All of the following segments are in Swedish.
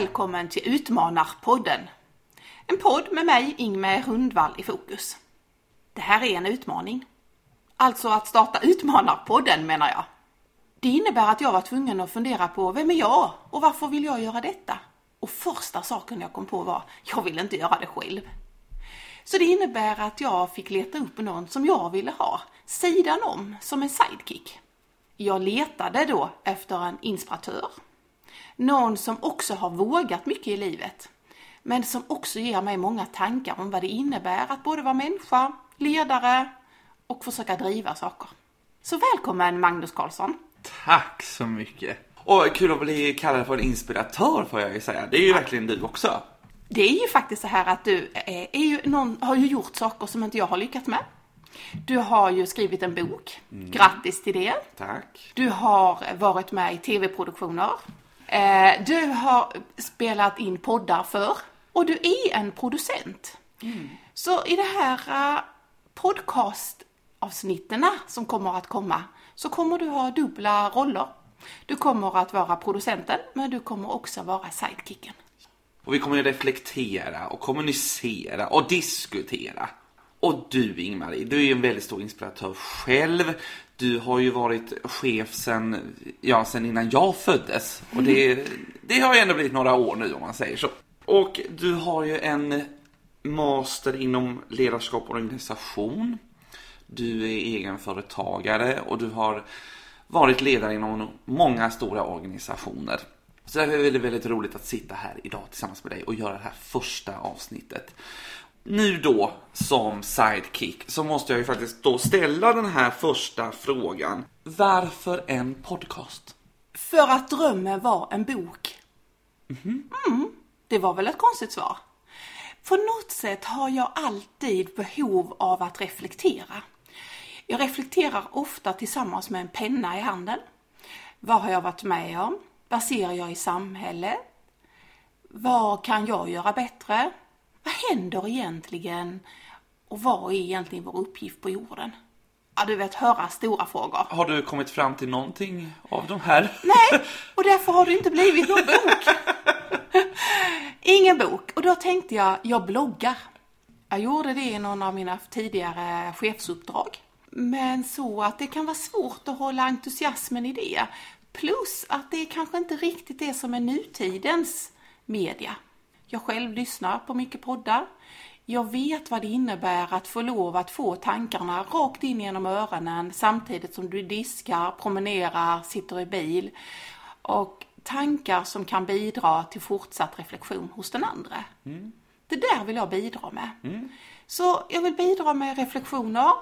välkommen till Utmanarpodden. En podd med mig, Ingmar Rundvall, i fokus. Det här är en utmaning. Alltså att starta Utmanarpodden menar jag. Det innebär att jag var tvungen att fundera på vem är jag och varför vill jag göra detta? Och första saken jag kom på var, jag vill inte göra det själv. Så det innebär att jag fick leta upp någon som jag ville ha, sidan om, som en sidekick. Jag letade då efter en inspiratör. Någon som också har vågat mycket i livet. Men som också ger mig många tankar om vad det innebär att både vara människa, ledare och försöka driva saker. Så välkommen Magnus Karlsson! Tack så mycket! Och kul att bli kallad för en inspiratör får jag ju säga. Det är ju verkligen du också. Det är ju faktiskt så här att du är, är ju någon, har ju gjort saker som inte jag har lyckats med. Du har ju skrivit en bok. Mm. Grattis till det. Tack. Du har varit med i tv-produktioner. Eh, Du har spelat in poddar för och du är en producent. Så i det här eh, podcastavsnitten som kommer att komma så kommer du ha dubbla roller. Du kommer att vara producenten men du kommer också vara sidekicken. Och vi kommer ju reflektera och kommunicera och diskutera. Och du Ingmarie, du är ju en väldigt stor inspiratör själv. Du har ju varit chef sen, ja, sen innan jag föddes. Och det, det har ju ändå blivit några år nu om man säger så. Och du har ju en master inom ledarskap och organisation. Du är egenföretagare och du har varit ledare inom många stora organisationer. Så därför är det väldigt, väldigt roligt att sitta här idag tillsammans med dig och göra det här första avsnittet. Nu då som sidekick så måste jag ju faktiskt då ställa den här första frågan. Varför en podcast? För att drömmen var en bok. Mm, det var väl ett konstigt svar. På något sätt har jag alltid behov av att reflektera. Jag reflekterar ofta tillsammans med en penna i handen. Vad har jag varit med om? Vad ser jag i samhället? Vad kan jag göra bättre? Vad händer egentligen? Och vad är egentligen vår uppgift på jorden? Ja, du vet, höra stora frågor. Har du kommit fram till någonting av de här? Nej, och därför har det inte blivit någon bok. Ingen bok. Och då tänkte jag, jag bloggar. Jag gjorde det i någon av mina tidigare chefsuppdrag. Men så att det kan vara svårt att hålla entusiasmen i det. Plus att det kanske inte riktigt är som är nutidens media. Jag själv lyssnar på mycket poddar. Jag vet vad det innebär att få lov att få tankarna rakt in genom öronen samtidigt som du diskar, promenerar, sitter i bil. Och tankar som kan bidra till fortsatt reflektion hos den andra. Det där vill jag bidra med. Så jag vill bidra med reflektioner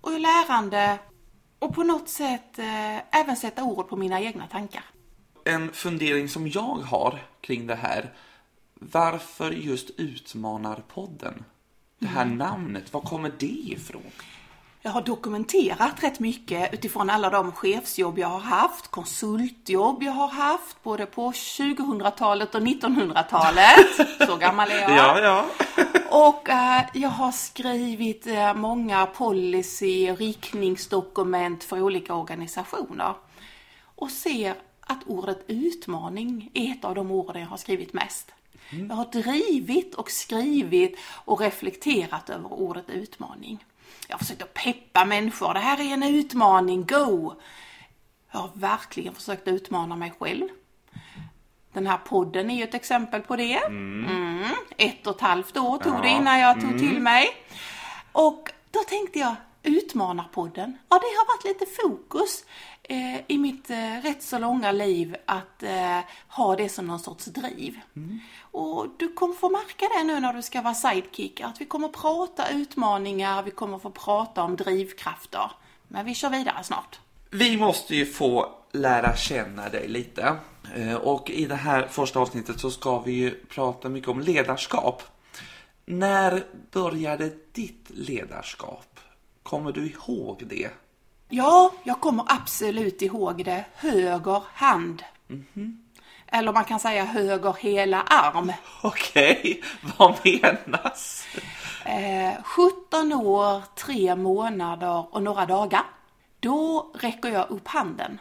och lärande och på något sätt eh, även sätta ord på mina egna tankar. En fundering som jag har kring det här. Varför just Utmanarpodden? Det här namnet, var kommer det ifrån? Jag har dokumenterat rätt mycket utifrån alla de chefsjobb jag har haft, konsultjobb jag har haft, både på 2000-talet och 1900-talet. Så gammal är jag. ja. Och eh, jag har skrivit eh, många policy och riktningsdokument för olika organisationer. Och ser att ordet utmaning är ett av de orden jag har skrivit mest. Jag har drivit och skrivit och reflekterat över ordet utmaning. Jag har försökt att peppa människor. Det här är en utmaning, go! Jag har verkligen försökt utmana mig själv. Den här podden är ju ett exempel på det. Mm. Ett och ett halvt år tog det innan jag tog till mig. Och då tänkte jag, Utmanarpodden, ja det har varit lite fokus eh, i mitt eh, rätt så långa liv att eh, ha det som någon sorts driv. Och du kommer få märka det nu när du ska vara sidekick, att vi kommer prata utmaningar, vi kommer få prata om drivkrafter. Men vi kör vidare snart. Vi måste ju få lära känna dig lite. Eh, Och i det här första avsnittet så ska vi ju prata mycket om ledarskap. När började ditt ledarskap? Kommer du ihåg det? Ja, jag kommer absolut ihåg det. Höger hand. Eller man kan säga höger hela arm. Okej, vad menas? Eh, 17 år, 3 månader och några dagar. Då räcker jag upp handen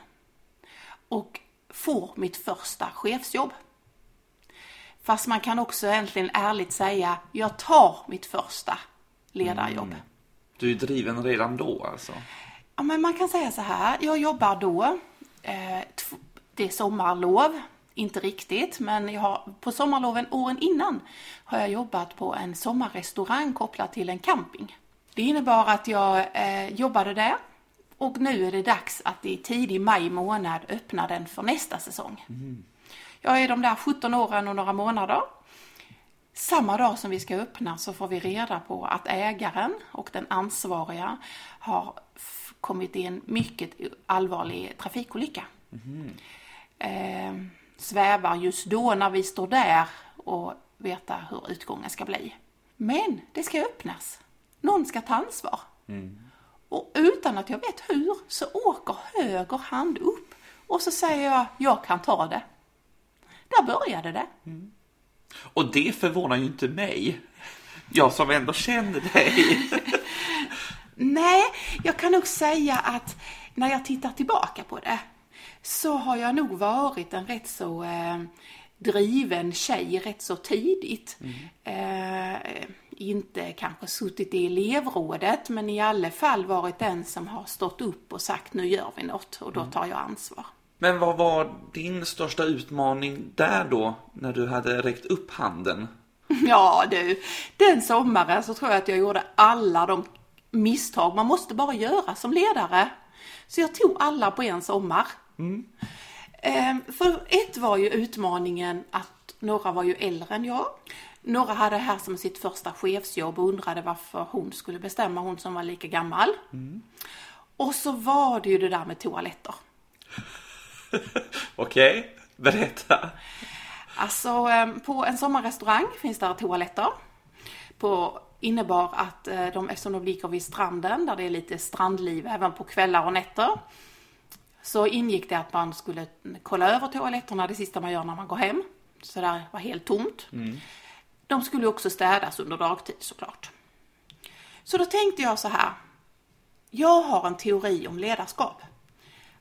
och får mitt första chefsjobb. Fast man kan också egentligen ärligt säga, jag tar mitt första ledarjobb. Mm. Du är driven redan då alltså? Ja, men man kan säga så här, jag jobbar då, eh, det är sommarlov, inte riktigt, men jag har, på sommarloven åren innan har jag jobbat på en sommarrestaurang kopplad till en camping. Det innebar att jag eh, jobbade där och nu är det dags att i tidig maj månad öppna den för nästa säsong. Mm. Jag är de där 17 åren och några månader. Samma dag som vi ska öppna så får vi reda på att ägaren och den ansvariga har kommit i en mycket allvarlig trafikolycka. Mm. Eh, svävar just då när vi står där och veta hur utgången ska bli. Men det ska öppnas. Någon ska ta ansvar. Mm. Och utan att jag vet hur så åker höger hand upp och så säger jag, jag kan ta det. Där började det. Mm. Och det förvånar ju inte mig. Jag som ändå känner dig. Nej, jag kan nog säga att när jag tittar tillbaka på det så har jag nog varit en rätt så eh, driven tjej rätt så tidigt. Mm. Eh, inte kanske suttit i elevrådet men i alla fall varit den som har stått upp och sagt nu gör vi något och då mm. tar jag ansvar. Men vad var din största utmaning där då när du hade räckt upp handen? Ja du, den sommaren så tror jag att jag gjorde alla de misstag man måste bara göra som ledare. Så jag tog alla på en sommar. Mm. Ehm, för ett var ju utmaningen att några var ju äldre än jag. Några hade det här som sitt första chefsjobb och undrade varför hon skulle bestämma, hon som var lika gammal. Mm. Och så var det ju det där med toaletter. Okej, okay. berätta. Alltså, ehm, på en sommarrestaurang finns det toaletter. På innebar att eh, de, eftersom de ligger vid stranden där det är lite strandliv även på kvällar och nätter, så ingick det att man skulle kolla över toaletterna det sista man gör när man går hem. Så där var helt tomt. Mm. De skulle också städas under dagtid såklart. Så då tänkte jag så här. Jag har en teori om ledarskap.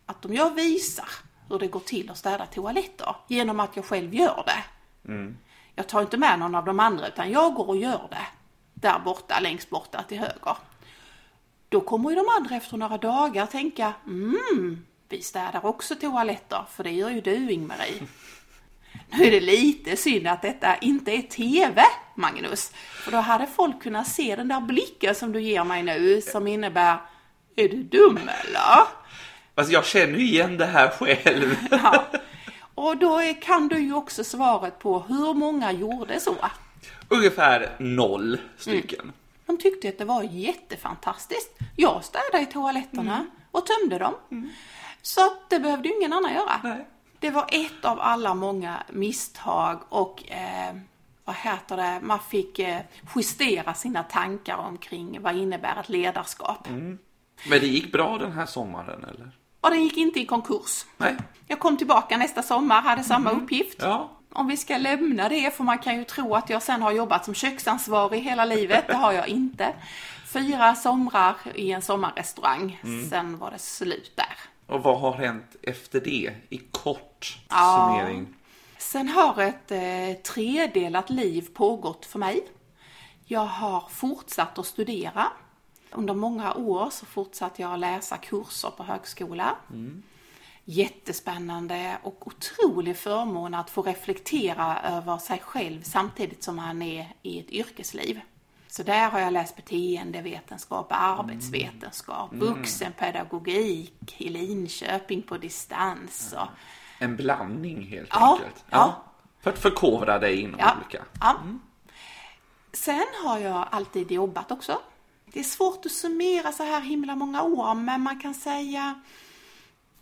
Att om jag visar hur det går till att städa toaletter genom att jag själv gör det. Mm. Jag tar inte med någon av de andra utan jag går och gör det. Där borta, längst borta till höger. Då kommer ju de andra efter några dagar tänka, mm, vi städar också toaletter, för det gör ju du Ingmarie. Nu är det lite synd att detta inte är TV, Magnus. För då hade folk kunnat se den där blicken som du ger mig nu som innebär, är du dum eller? Alltså jag känner ju igen det här själv. Ja. Och då kan du ju också svaret på hur många gjorde så? Ungefär noll stycken. Mm. De tyckte att det var jättefantastiskt. Jag städade i toaletterna mm. och tömde dem. Mm. Så det behövde ju ingen annan göra. Nej. Det var ett av alla många misstag och eh, vad heter det, man fick eh, justera sina tankar omkring vad innebär ett ledarskap. Mm. Men det gick bra den här sommaren eller? Och den gick inte i konkurs. Nej. Jag kom tillbaka nästa sommar, hade samma mm. uppgift. Ja. Om vi ska lämna det, för man kan ju tro att jag sen har jobbat som köksansvarig hela livet. Det har jag inte. Fyra somrar i en sommarrestaurang, mm. sen var det slut där. Och vad har hänt efter det? I kort ja. summering. Sen har ett eh, tredelat liv pågått för mig. Jag har fortsatt att studera. Under många år så fortsatte jag läsa kurser på högskola. Mm. Jättespännande och otrolig förmån att få reflektera över sig själv samtidigt som man är i ett yrkesliv. Så där har jag läst beteendevetenskap, arbetsvetenskap, mm. vuxenpedagogik i Linköping på distans. Och... En blandning helt ja, enkelt. Ja. ja. För att förkovra dig inom ja, olika. Mm. Sen har jag alltid jobbat också. Det är svårt att summera så här himla många år, men man kan säga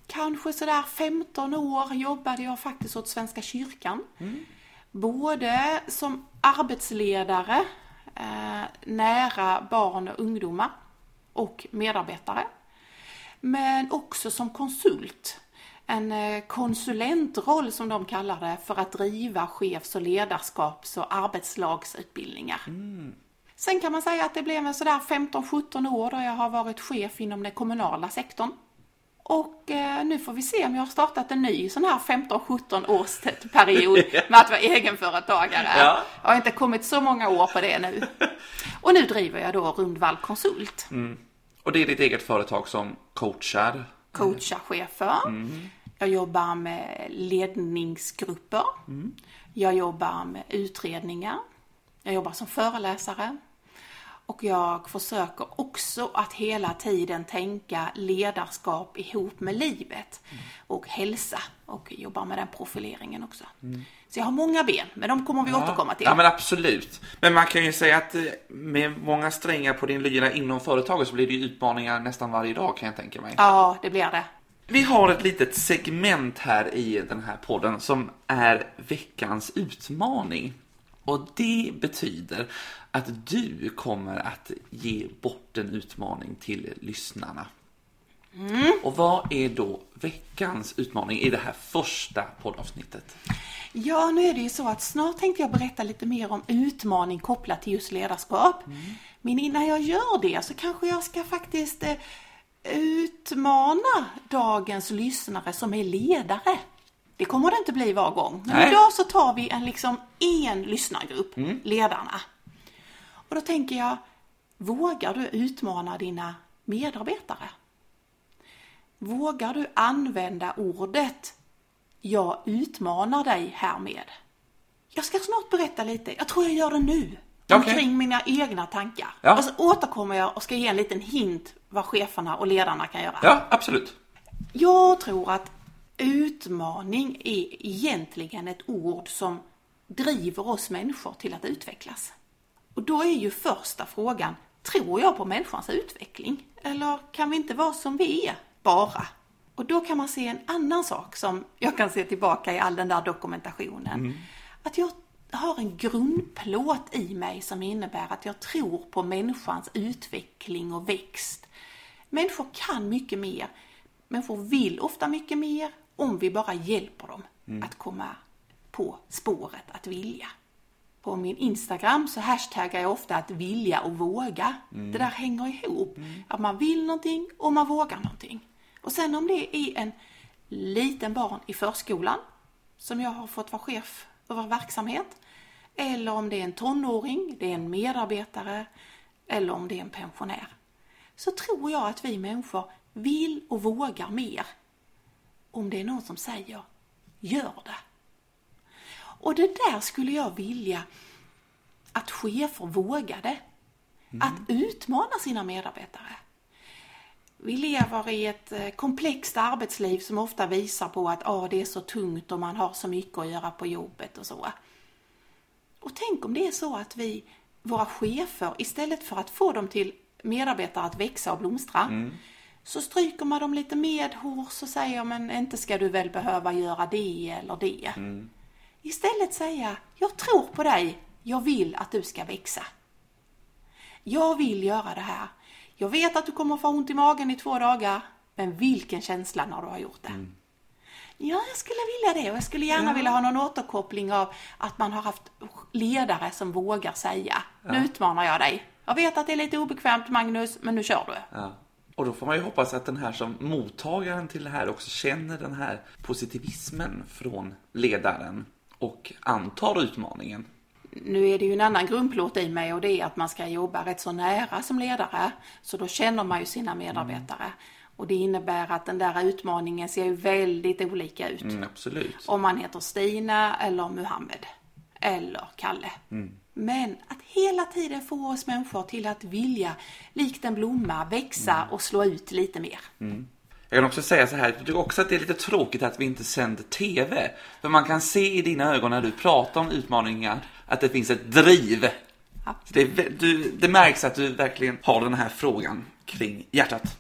kanske sådär 15 år jobbade jag faktiskt åt Svenska kyrkan. Mm. Både som arbetsledare eh, nära barn och ungdomar och medarbetare. Men också som konsult. En eh, konsulentroll som de kallar det för att driva chefs och ledarskaps och arbetslagsutbildningar. Mm. Sen kan man säga att det blev en sådär 15-17 år då jag har varit chef inom den kommunala sektorn. Och eh, nu får vi se om jag har startat en ny sån här 15-17 års period med att vara egenföretagare. Ja. Jag har inte kommit så många år på det nu. Och nu driver jag då Rundvall Konsult. Och det är ditt eget företag som coachar. Coachar chefer. Jag jobbar med ledningsgrupper. Jag jobbar med utredningar. Jag jobbar som föreläsare. Och jag försöker också att hela tiden tänka ledarskap ihop med livet och hälsa och jobbar med den profileringen också. Så jag har många ben, men de kommer vi återkomma till. Ja, men absolut. Men man kan ju säga att eh, med många strängar på din lyra inom företaget så blir det ju utmaningar nästan varje dag kan jag tänka mig. Ja, det blir det. Vi har ett litet segment här i den här podden som är veckans utmaning. Och det betyder att du kommer att ge bort en utmaning till lyssnarna. Och vad är då veckans utmaning i det här första poddavsnittet? Ja, nu är det ju så att snart tänkte jag berätta lite mer om utmaning kopplat till just ledarskap. Men innan jag gör det så kanske jag ska faktiskt eh, utmana dagens lyssnare som är ledare. Det kommer det inte bli var gång. Men Nej. idag så tar vi en liksom en lyssnargrupp, ledarna. Och då tänker jag, vågar du utmana dina medarbetare? Vågar du använda ordet jag utmanar dig härmed? Jag ska snart berätta lite, jag tror jag gör det nu, Okej. omkring mina egna tankar. Ja. Och så återkommer jag och ska ge en liten hint vad cheferna och ledarna kan göra. Ja, absolut. Jag tror att utmaning är egentligen ett ord som driver oss människor till att utvecklas. Och då är ju första frågan, tror jag på människans utveckling? Eller kan vi inte vara som vi är, bara? Och då kan man se en annan sak som jag kan se tillbaka i all den där dokumentationen. Att jag har en grundplåt i mig som innebär att jag tror på människans utveckling och växt. Människor kan mycket mer. Människor vill ofta mycket mer om vi bara hjälper dem att komma på spåret att vilja. På min Instagram så hashtaggar jag ofta att vilja och våga. Det där hänger ihop. Att man vill någonting och man vågar någonting. Och sen om det är en liten barn i förskolan som jag har fått vara chef över verksamhet. Eller om det är en tonåring, det är en medarbetare eller om det är en pensionär. Så tror jag att vi människor vill och vågar mer om det är någon som säger gör det. Och det där skulle jag vilja att chefer vågade. Att utmana sina medarbetare. Vi lever i ett eh, komplext arbetsliv som ofta visar på att ah, det är så tungt och man har så mycket att göra på jobbet och så. Och tänk om det är så att vi, våra chefer, istället för att få dem till medarbetare att växa och blomstra, så stryker man dem lite medhårs och säger men inte ska du väl behöva göra det eller det. Istället säga, jag tror på dig, jag vill att du ska växa. Jag vill göra det här. Jag vet att du kommer få ont i magen i två dagar, men vilken känsla när du har gjort det. Ja, jag skulle vilja det och jag skulle gärna vilja ha någon återkoppling av att man har haft ledare som vågar säga, nu utmanar jag dig. Jag vet att det är lite obekvämt Magnus, men nu kör du. Ja. Och då får man ju hoppas att den här som mottagaren till det här också känner den här positivismen från ledaren och antar utmaningen. Nu är det ju en annan grundplåt i mig och det är att man ska jobba rätt så nära som ledare. Så då känner man ju sina medarbetare. Och det innebär att den där utmaningen ser ju väldigt olika ut. Mm, absolut. Om man heter Stina eller Muhammed. Eller Kalle. Men att hela tiden få oss människor till att vilja, likt en blomma, växa och slå ut lite mer. Jag kan också säga så här, jag tycker också att det är lite tråkigt att vi inte sänder TV. För man kan se i dina ögon när du pratar om utmaningar att det finns ett driv. Det, du, det märks att du verkligen har den här frågan kring hjärtat.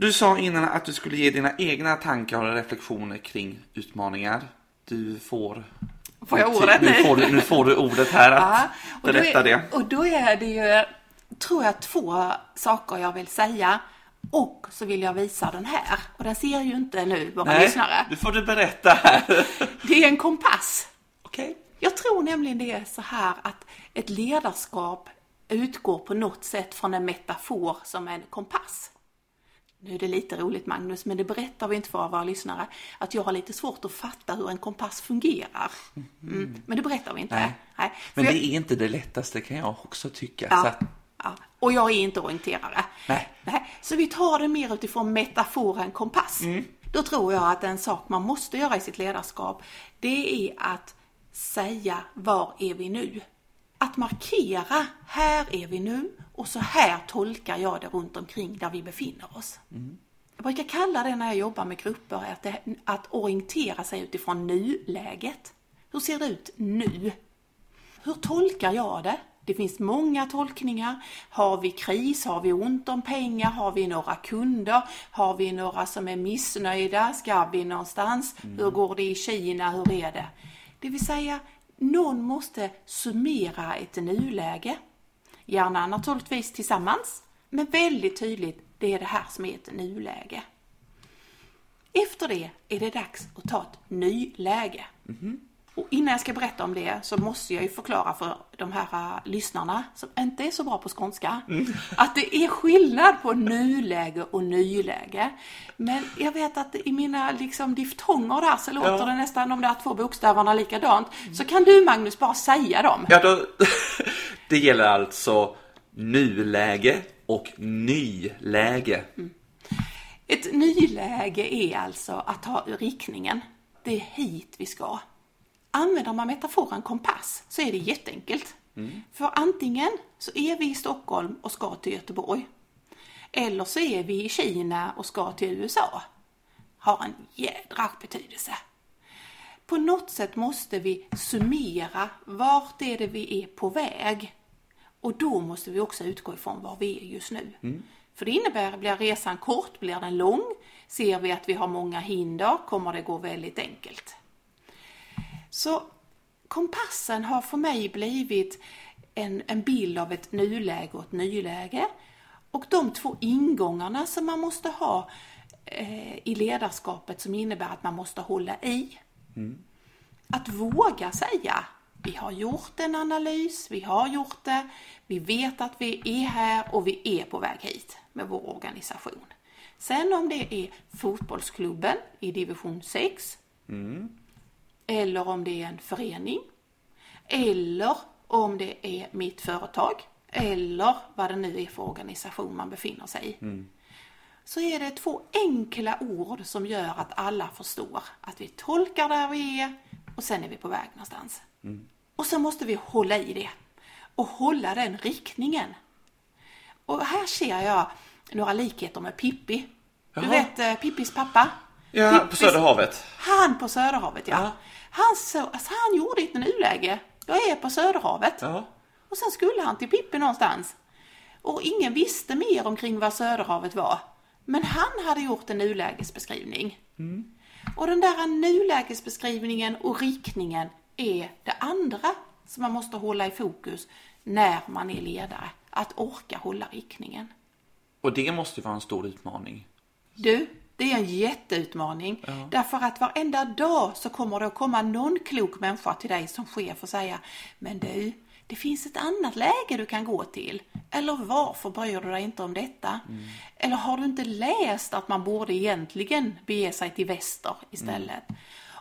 Du sa innan att du skulle ge dina egna tankar och reflektioner kring utmaningar. Du får... Får jag ordet nu? nu? Får du, nu får du ordet här att Ja, och berätta det. Och då är det ju, tror jag, två saker jag vill säga. Och så vill jag visa den här. Och den ser ju inte nu våra lyssnare. nu får du berätta här. Det är en kompass. Okej. Jag tror nämligen det är så här att ett ledarskap utgår på något sätt från en metafor som en kompass. Nu är det lite roligt Magnus, men det berättar vi inte för våra lyssnare, att jag har lite svårt att fatta hur en kompass fungerar. Mm. Men det berättar vi inte. Nej. Nej. Men det jag- är inte det lättaste kan jag också tycka. Ja. Att, Ja. Och jag är inte orienterare. Nej. Nej. Så vi tar det mer utifrån metaforen kompass. Då tror jag att en sak man måste göra i sitt ledarskap, det är att säga var är vi nu? Att markera, här är vi nu och så här tolkar jag det runt omkring där vi befinner oss. Jag brukar kalla det när jag jobbar med grupper att, det, att orientera sig utifrån nuläget. Hur ser det ut nu? Hur tolkar jag det? Det finns många tolkningar. Har vi kris? Har vi ont om pengar? Har vi några kunder? Har vi några som är missnöjda? Ska vi någonstans? Hur går det i Kina? Hur är det? Det vill säga, någon måste summera ett nuläge. Gärna naturligtvis tillsammans, men väldigt tydligt, det är det här som är ett nuläge. Efter det är det dags att ta ett nyläge. Och innan jag ska berätta om det så måste jag ju förklara för de här uh, lyssnarna som inte är så bra på skånska att det är skillnad på nuläge och nyläge. Men jag vet att i mina liksom diftonger där så låter Ja. det nästan de där två bokstäverna likadant. Så kan du Magnus bara säga dem. ja, då, det gäller alltså nuläge och nyläge. Ett nyläge är alltså att ta riktningen. Det är hit vi ska. Använder man metaforen kompass så är det jätteenkelt. För antingen så är vi i Stockholm och ska till Göteborg. Eller så är vi i Kina och ska till USA. Har en jädra betydelse. På något sätt måste vi summera vart är det vi är på väg. Och då måste vi också utgå ifrån var vi är just nu. För det innebär, blir resan kort, blir den lång? Ser vi att vi har många hinder kommer det gå väldigt enkelt. Så kompassen har för mig blivit en, en bild av ett nuläge och ett nyläge. Och de två ingångarna som man måste ha eh, i ledarskapet som innebär att man måste hålla i. Att våga säga, vi har gjort en analys, vi har gjort det, vi vet att vi är här och vi är på väg hit med vår organisation. Sen om det är fotbollsklubben i division 6, eller om det är en förening, eller om det är mitt företag, eller vad det nu är för organisation man befinner sig i. Så är det två enkla ord som gör att alla förstår att vi tolkar där vi är och sen är vi på väg någonstans. Och så måste vi hålla i det och hålla den riktningen. Och här ser jag några likheter med Pippi. Du Jaha. vet eh, Pippis pappa? Ja, på Pippis- Söderhavet. Han på Söderhavet, ja. Ja. Han, så, alltså, han gjorde ett nuläge. Jag är på Söderhavet. Ja. Och sen skulle han till Pippi någonstans. Och ingen visste mer omkring vad Söderhavet var. Men han hade gjort en nulägesbeskrivning. Och den där nulägesbeskrivningen och riktningen är det andra som man måste hålla i fokus när man är ledare. Att orka hålla riktningen. Och det måste ju vara en stor utmaning. Du, det är en jätteutmaning. Därför att varenda dag så kommer det att komma någon klok människa till dig som chef och säga Men du, det finns ett annat läge du kan gå till. Eller varför bryr du dig inte om detta? Eller har du inte läst att man borde egentligen bege sig till väster istället?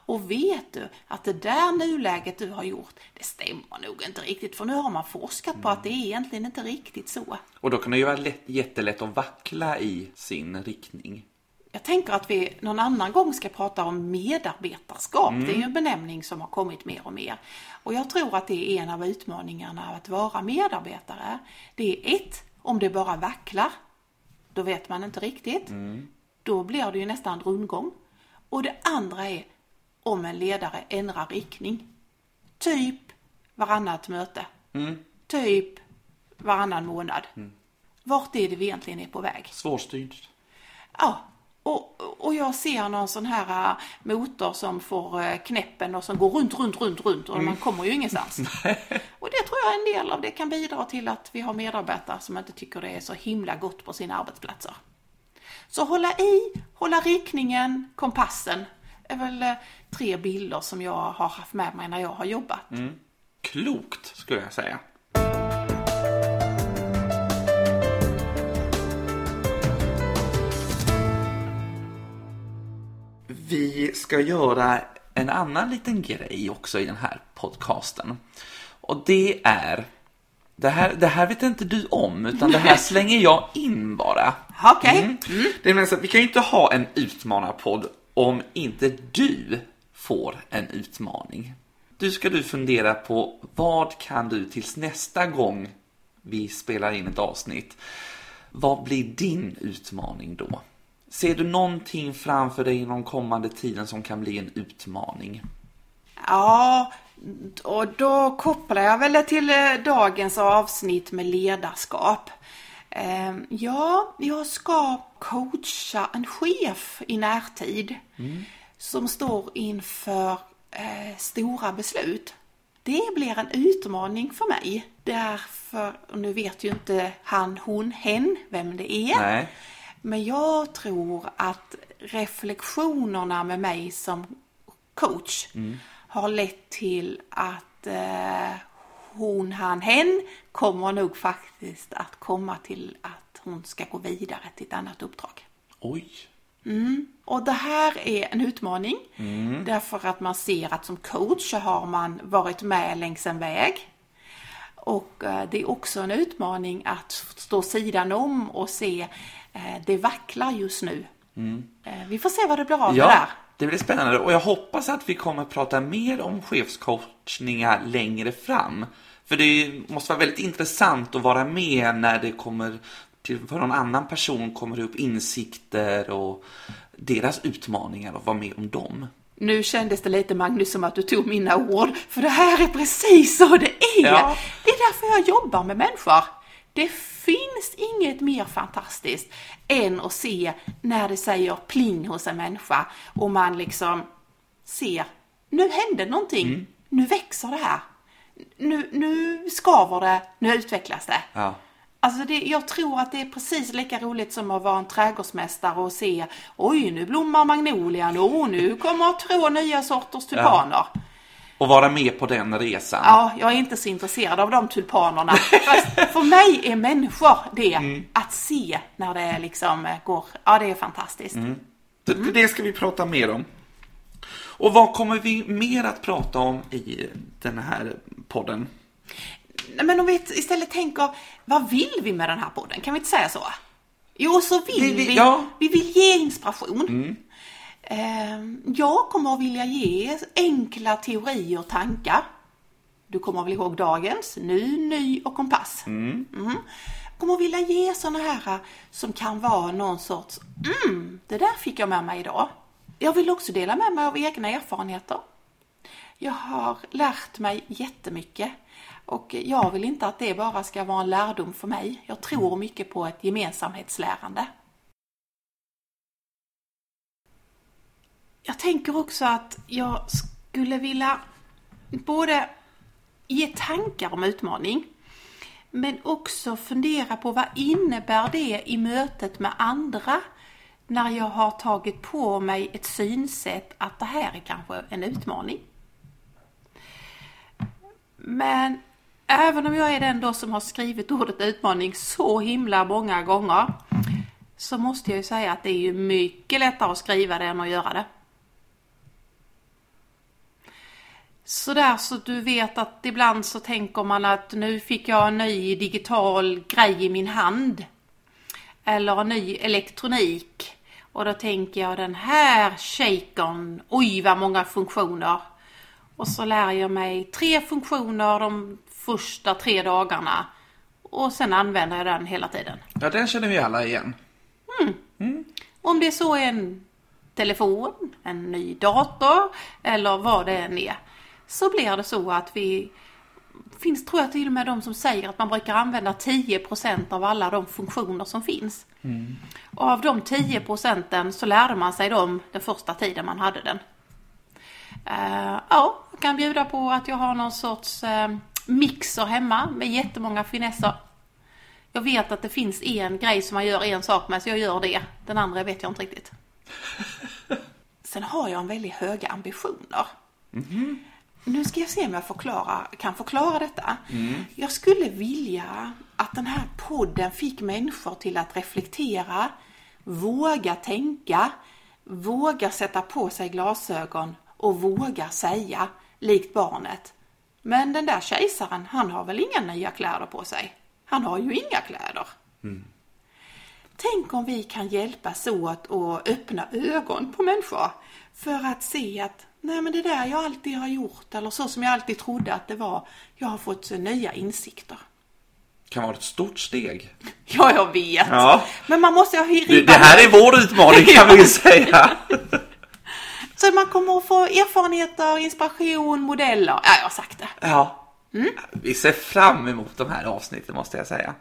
Och vet du att det där nuläget du har gjort, det stämmer nog inte riktigt. För nu har man forskat på att det är egentligen inte riktigt så. Och då kan det ju vara lätt, jättelätt att vackla i sin riktning. Jag tänker att vi någon annan gång ska prata om medarbetarskap. Det är ju en benämning som har kommit mer och mer. Och jag tror att det är en av utmaningarna att vara medarbetare. Det är ett, om det bara vacklar, då vet man inte riktigt. Då blir det ju nästan rundgång. Och det andra är om en ledare ändrar riktning. Typ varannat möte. Typ varannan månad. Vart är det vi egentligen är på väg? Svårstyrt. Ja, och, och jag ser någon sån här äh, motor som får äh, knäppen och som går runt, runt, runt, runt och man kommer ju ingenstans. och det tror jag en del av det kan bidra till att vi har medarbetare som inte tycker det är så himla gott på sina arbetsplatser. Så hålla i, hålla riktningen, kompassen är väl eh, tre bilder som jag har haft med mig när jag har jobbat. Klokt, skulle jag säga. Vi ska göra en annan liten grej också i den här podcasten. Och det är, det här, det här vet inte du om, utan det här slänger jag in bara. Okej. Mm. Det är så att vi kan ju inte ha en utmanarpodd om inte du får en utmaning. Du ska du fundera på vad kan du tills nästa gång vi spelar in ett avsnitt. Vad blir din utmaning då? Ser du någonting framför dig inom kommande tiden som kan bli en utmaning? Ja, och då kopplar jag väl det till eh, dagens avsnitt med ledarskap. Eh, Ja, jag ska coacha en chef i närtid som står inför eh, stora beslut. Det blir en utmaning för mig. Därför, och nu vet ju inte han, hon, hen vem det är. Nej. Men jag tror att reflektionerna med mig som coach har lett till att eh, hon, han, hen kommer nog faktiskt att komma till att hon ska gå vidare till ett annat uppdrag. Oj. Och det här är en utmaning därför att man ser att som coach så har man varit med längs en väg. Och eh, det är också en utmaning att stå sidan om och se eh, det vacklar just nu. Eh, Vi får se vad det blir av det Ja, där. det blir spännande och jag hoppas att vi kommer att prata mer om chefscoachningar längre fram. För det måste vara väldigt intressant att vara med när det kommer till, för någon annan person kommer upp insikter och deras utmaningar och vara med om dem. Nu kändes det lite Magnus som att du tog mina ord, för det här är precis så det är. Ja. Det är därför jag jobbar med människor. Det finns inget mer fantastiskt än att se när det säger pling hos en människa och man liksom ser, nu hände någonting, nu växer det här, nu, nu skaver det, nu utvecklas det. Ja. Alltså det, jag tror att det är precis lika roligt som att vara en trädgårdsmästare och se Oj, nu blommar magnolian och nu kommer två nya sorters tulpaner. Ja. Och vara med på den resan. jag är inte så intresserad av de tulpanerna. Fast för mig är människor det, att se när det liksom eh, går, ja det är fantastiskt. Det, det ska vi prata mer om. Och vad kommer vi mer att prata om i den här podden? Men om vi istället tänker, vad vill vi med den här podden? Kan vi inte säga så? Jo, så vill Vi- vi. vi- Vi, ja. vill ge inspiration. Eh, Jag kommer att vilja ge enkla teorier och tankar. Du kommer väl ihåg dagens? Nu, ny och kompass. Mm. Jag kommer att vilja ge sådana här eh, som kan vara någon sorts, mm, det där fick jag med mig idag. Jag vill också dela med mig av egna erfarenheter. Jag har lärt mig jättemycket och jag vill inte att det bara ska vara en lärdom för mig. Jag tror mycket på ett gemensamhetslärande. Jag tänker också att jag skulle vilja både ge tankar om utmaning men också fundera på vad innebär det i mötet med andra när jag har tagit på mig ett synsätt att det här är kanske en utmaning. Men även om jag är den då som har skrivit ordet utmaning så himla många gånger så måste jag ju säga att det är ju mycket lättare att skriva det än att göra det. Sådär så du vet att ibland så tänker man att nu fick jag en ny digital grej i min hand. Eller en ny elektronik. Och då tänker jag den här shakern, oj vad många funktioner. Och så lär jag mig tre funktioner de första tre dagarna. Och sen använder jag den hela tiden. Ja, den känner vi alla igen. Om det så är en telefon, en ny dator eller vad det än är. Så blir det så att vi finns tror jag till och med de som säger att man brukar använda 10% av alla de funktioner som finns. Och av de 10 procenten så lärde man sig dem den första tiden man hade den. Eh, ja, jag kan bjuda på att jag har någon sorts eh, mixer hemma med jättemånga finesser. Jag vet att det finns en grej som man gör en sak med, så jag gör det. Den andra vet jag inte riktigt. sen har jag en väldigt höga ambitioner. Nu ska jag se om jag förklara, kan förklara detta. Jag skulle vilja att den här podden fick människor till att reflektera, våga tänka, våga sätta på sig glasögon och våga säga, likt barnet. Men den där kejsaren, han har väl inga nya kläder på sig? Han har ju inga kläder. Tänk om vi kan hjälpas åt att öppna ögon på människor för att se att nej men det där jag alltid har gjort eller så som jag alltid trodde att det var, jag har fått nya insikter. Kan vara ett stort steg. Ja, jag vet. Ja. Men man måste ha Det, det här är vår utmaning kan vi säga. Så man kommer att få erfarenheter, inspiration, modeller. Ja, jag har sagt det. Ja. Vi ser fram emot de här avsnitten måste jag säga.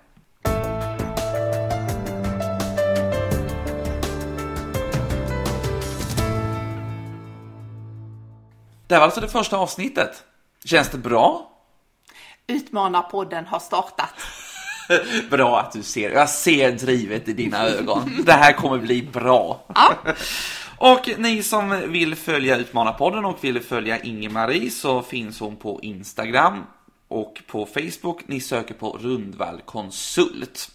Det här var alltså det första avsnittet. Känns det bra? Utmanarpodden har startat. Bra att du ser. Jag ser drivet i dina ögon. Det här kommer bli bra. Ja. Och ni som vill följa Utmanarpodden och vill följa Inge-Marie så finns hon på Instagram och på Facebook. Ni söker på Rundvall Konsult.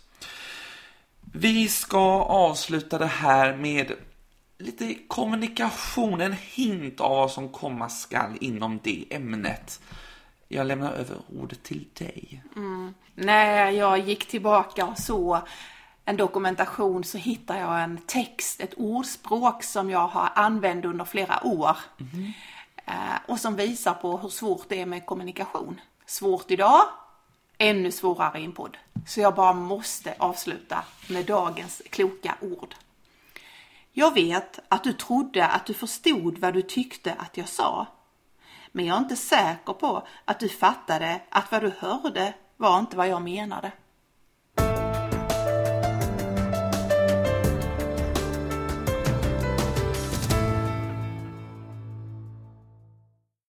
Vi ska avsluta det här med lite kommunikation, en hint av vad som komma skall inom det ämnet. Jag lämnar över ordet till dig. Mm. När jag gick tillbaka och så en dokumentation så hittade jag en text, ett ordspråk som jag har använt under flera år. Eh, och som visar på hur svårt det är med kommunikation. Svårt idag, ännu svårare i en podd. Så jag bara måste avsluta med dagens kloka ord. Jag vet att du trodde att du förstod vad du tyckte att jag sa. Men jag är inte säker på att du fattade att vad du hörde var inte vad jag menade.